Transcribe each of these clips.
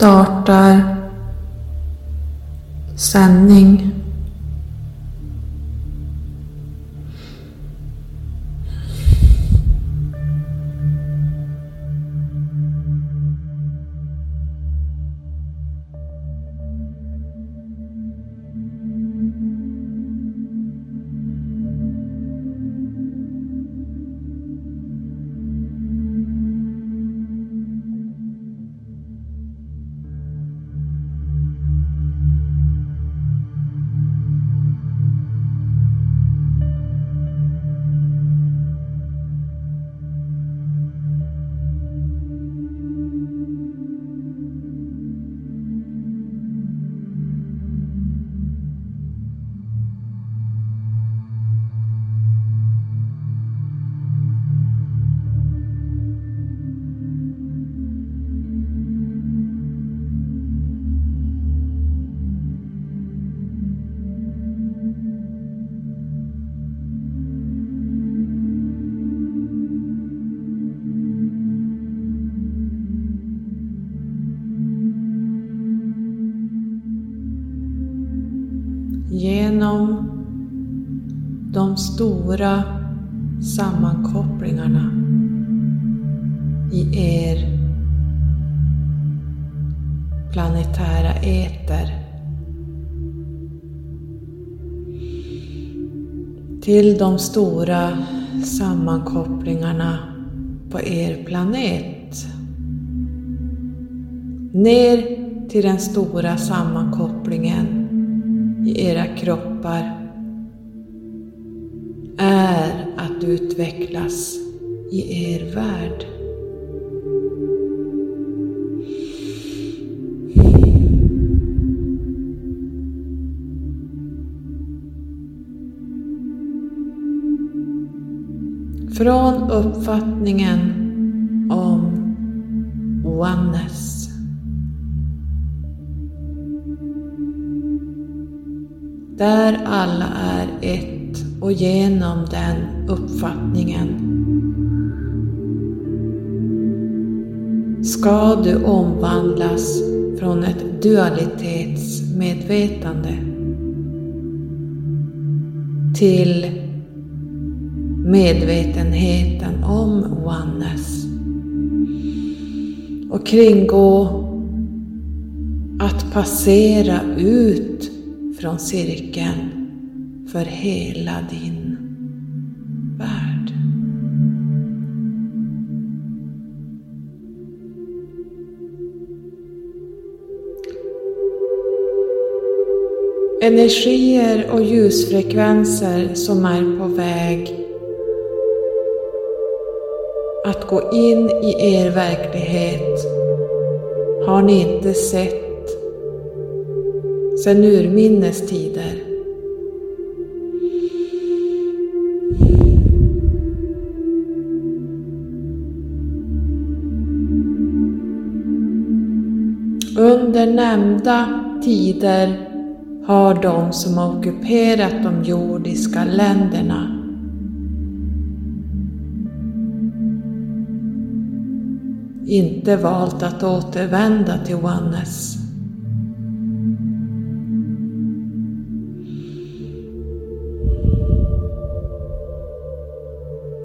startar sändning. Stora sammankopplingarna i er planetära eter till de stora sammankopplingarna på er planet. Ner till den stora sammankopplingen i era kroppar är att utvecklas i er värld. Från uppfattningen om oneness där alla är ett och genom den uppfattningen ska du omvandlas från ett dualitetsmedvetande till medvetenheten om oneness och kringgå att passera ut från cirkeln för hela din värld. Energier och ljusfrekvenser som är på väg att gå in i er verklighet har ni inte sett sedan urminnes tider. Under nämnda tider har de som ockuperat de jordiska länderna inte valt att återvända till Oneness.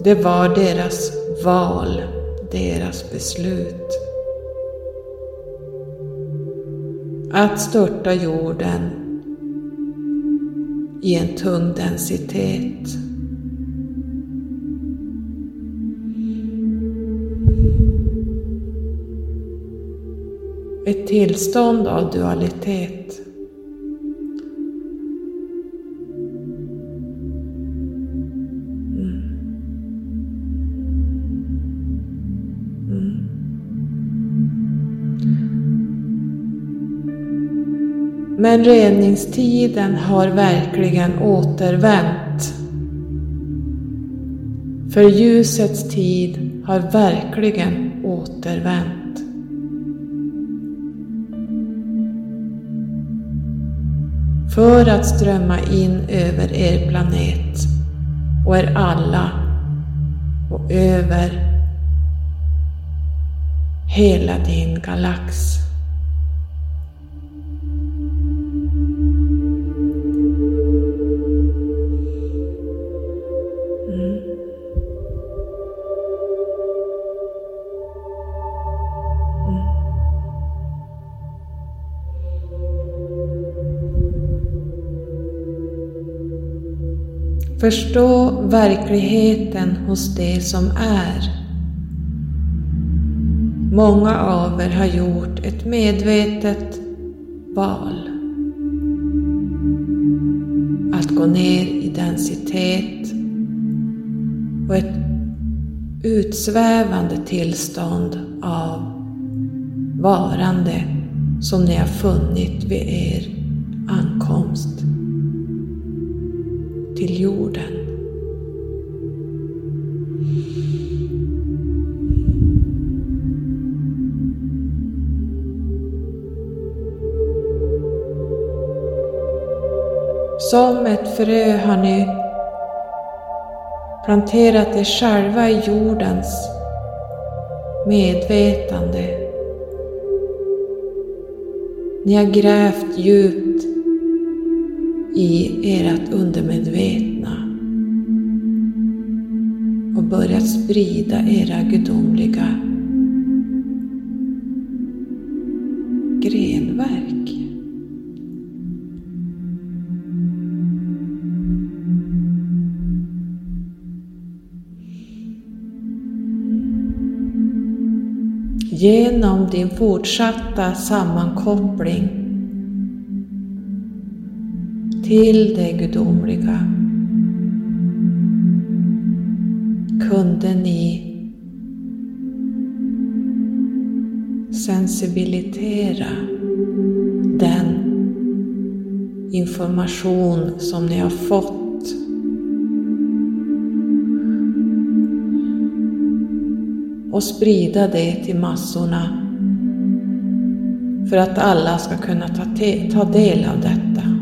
Det var deras val, deras beslut. Att störta jorden i en tung densitet. Ett tillstånd av dualitet. Men reningstiden har verkligen återvänt. För ljusets tid har verkligen återvänt. För att strömma in över er planet och er alla och över hela din galax. Förstå verkligheten hos det som är. Många av er har gjort ett medvetet val. Att gå ner i densitet och ett utsvävande tillstånd av varande som ni har funnit vid er ankomst till jorden. Som ett frö har ni planterat er själva i jordens medvetande. Ni har grävt djupt i ert undermedvetna och börjat sprida era gudomliga grenverk. Genom din fortsatta sammankoppling till det gudomliga kunde ni sensibilitera den information som ni har fått och sprida det till massorna för att alla ska kunna ta, ta del av detta.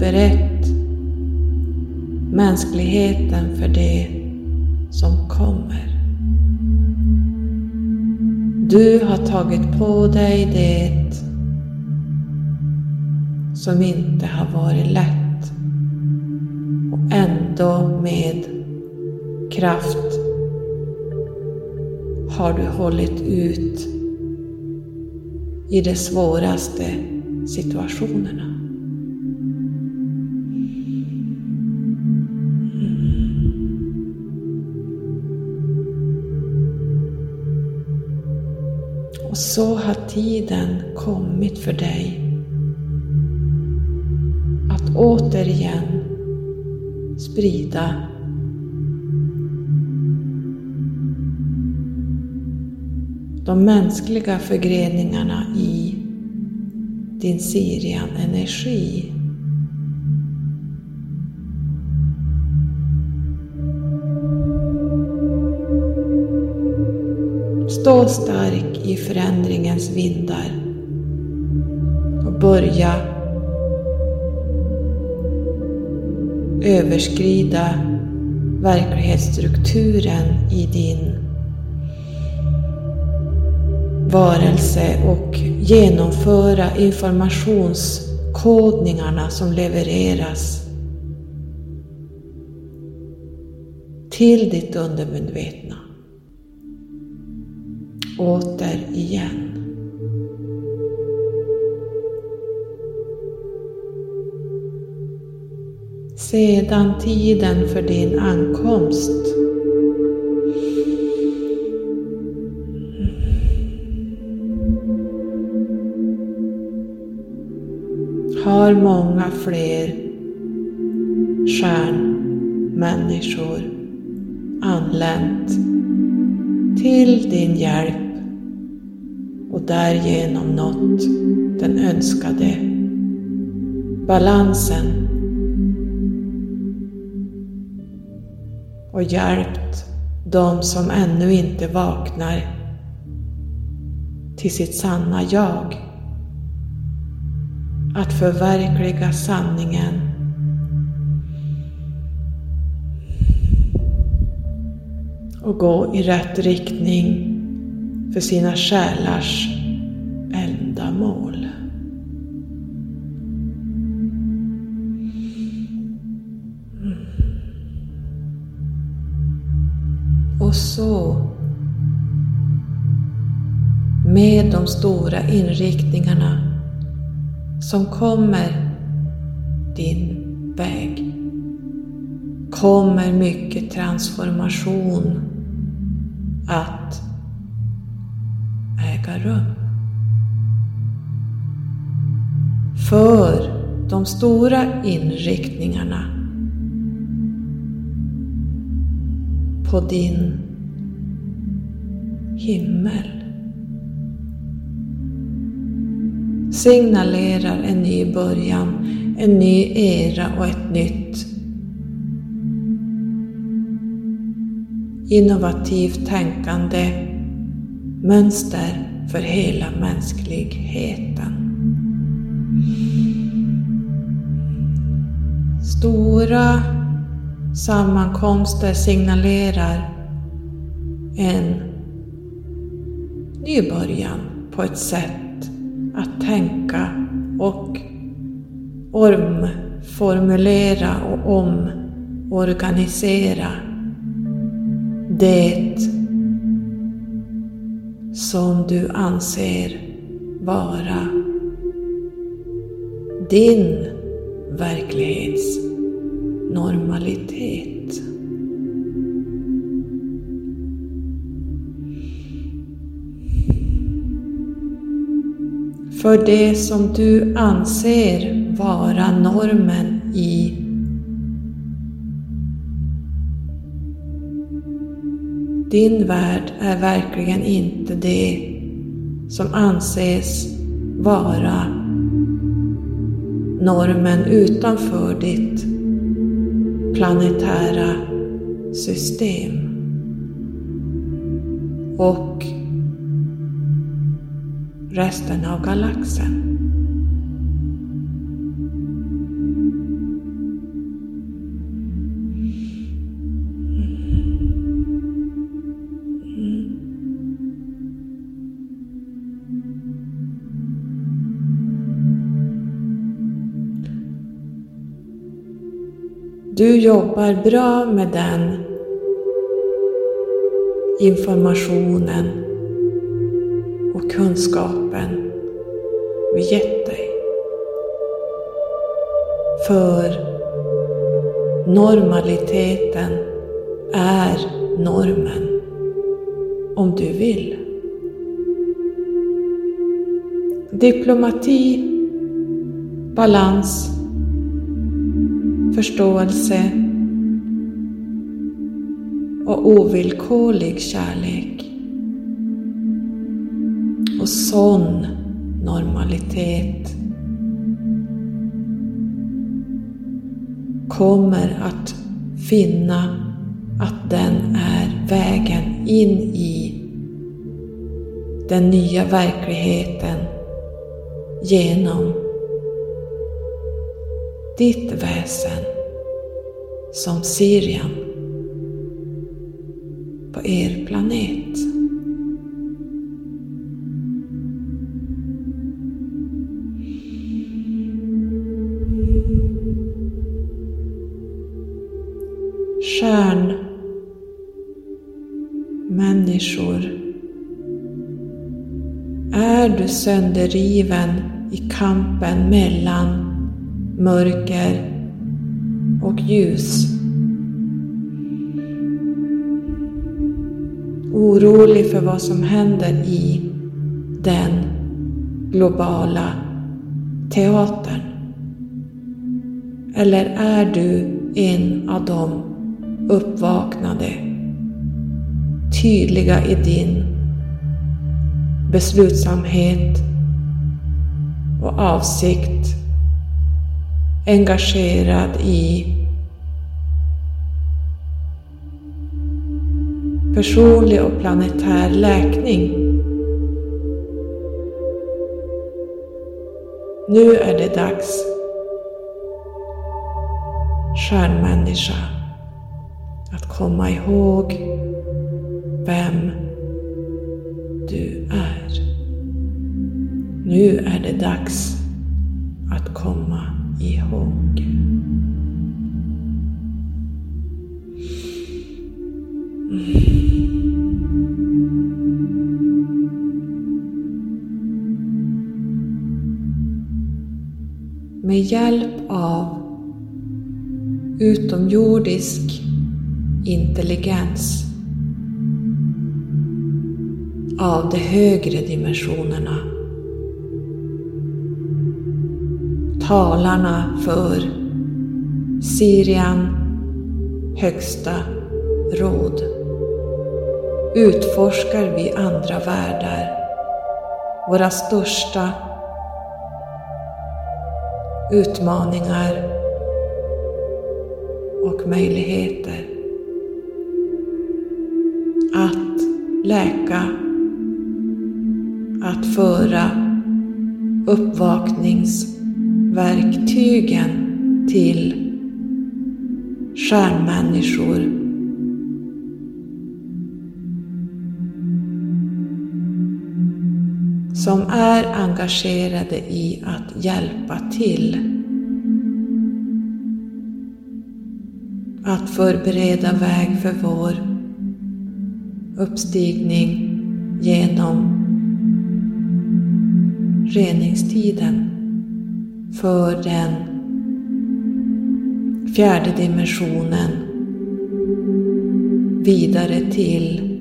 Förberett mänskligheten för det som kommer. Du har tagit på dig det som inte har varit lätt och ändå med kraft har du hållit ut i de svåraste situationerna. Så har tiden kommit för dig att återigen sprida de mänskliga förgreningarna i din Sirian-energi. Stå stark i förändringens vindar och börja överskrida verklighetsstrukturen i din varelse och genomföra informationskodningarna som levereras till ditt undermedvetna. Åter igen. Sedan tiden för din ankomst har många fler stjärnmänniskor anlänt till din hjälp och därigenom nått den önskade balansen. Och hjälpt de som ännu inte vaknar till sitt sanna jag. Att förverkliga sanningen. Och gå i rätt riktning för sina själars ändamål. Mm. Och så med de stora inriktningarna som kommer din väg kommer mycket transformation att rum. För de stora inriktningarna på din himmel signalerar en ny början, en ny era och ett nytt innovativt tänkande mönster för hela mänskligheten. Stora sammankomster signalerar en ny början på ett sätt att tänka och omformulera och omorganisera det som du anser vara din verklighetsnormalitet. För det som du anser vara normen i Din värld är verkligen inte det som anses vara normen utanför ditt planetära system. Och resten av galaxen. Du jobbar bra med den informationen och kunskapen vi gett dig. För normaliteten är normen om du vill. Diplomati, balans, förståelse och ovillkorlig kärlek. Och sån normalitet kommer att finna att den är vägen in i den nya verkligheten genom ditt väsen som Sirian på er planet. Stjärnmänniskor är du sönderriven i kampen mellan mörker och ljus. Orolig för vad som händer i den globala teatern? Eller är du en av de uppvaknade, tydliga i din beslutsamhet och avsikt engagerad i personlig och planetär läkning. Nu är det dags, stjärnmänniska, att komma ihåg vem du är. Nu är det dags Med hjälp av utomjordisk intelligens av de högre dimensionerna. Talarna för Sirian högsta råd utforskar vi andra världar, våra största utmaningar och möjligheter att läka, att föra uppvakningsverktygen till stjärnmänniskor som är engagerade i att hjälpa till. Att förbereda väg för vår uppstigning genom reningstiden för den fjärde dimensionen vidare till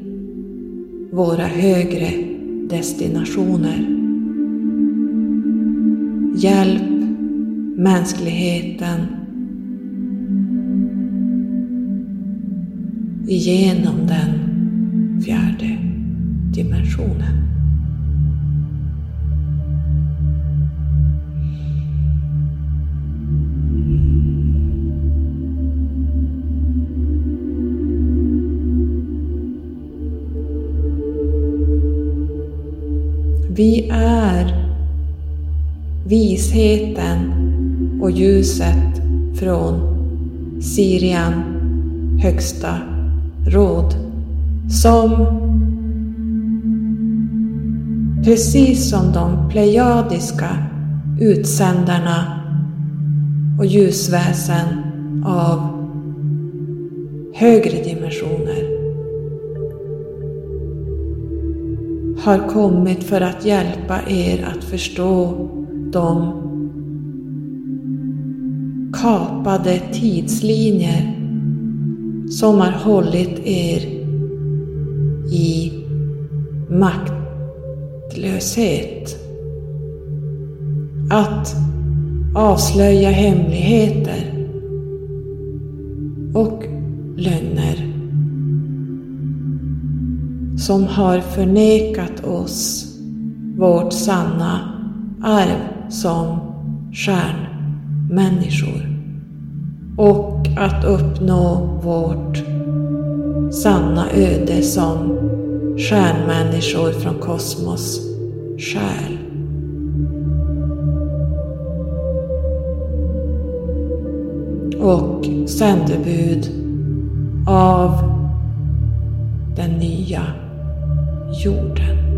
våra högre destinationer. Hjälp mänskligheten igenom den fjärde dimensionen. Vi är visheten och ljuset från Sirian högsta råd som precis som de plejadiska utsändarna och ljusväsen av högre dimension har kommit för att hjälpa er att förstå de kapade tidslinjer som har hållit er i maktlöshet. Att avslöja hemligheter som har förnekat oss vårt sanna arv som stjärnmänniskor och att uppnå vårt sanna öde som stjärnmänniskor från kosmos själ. Och sändebud av den nya jorden.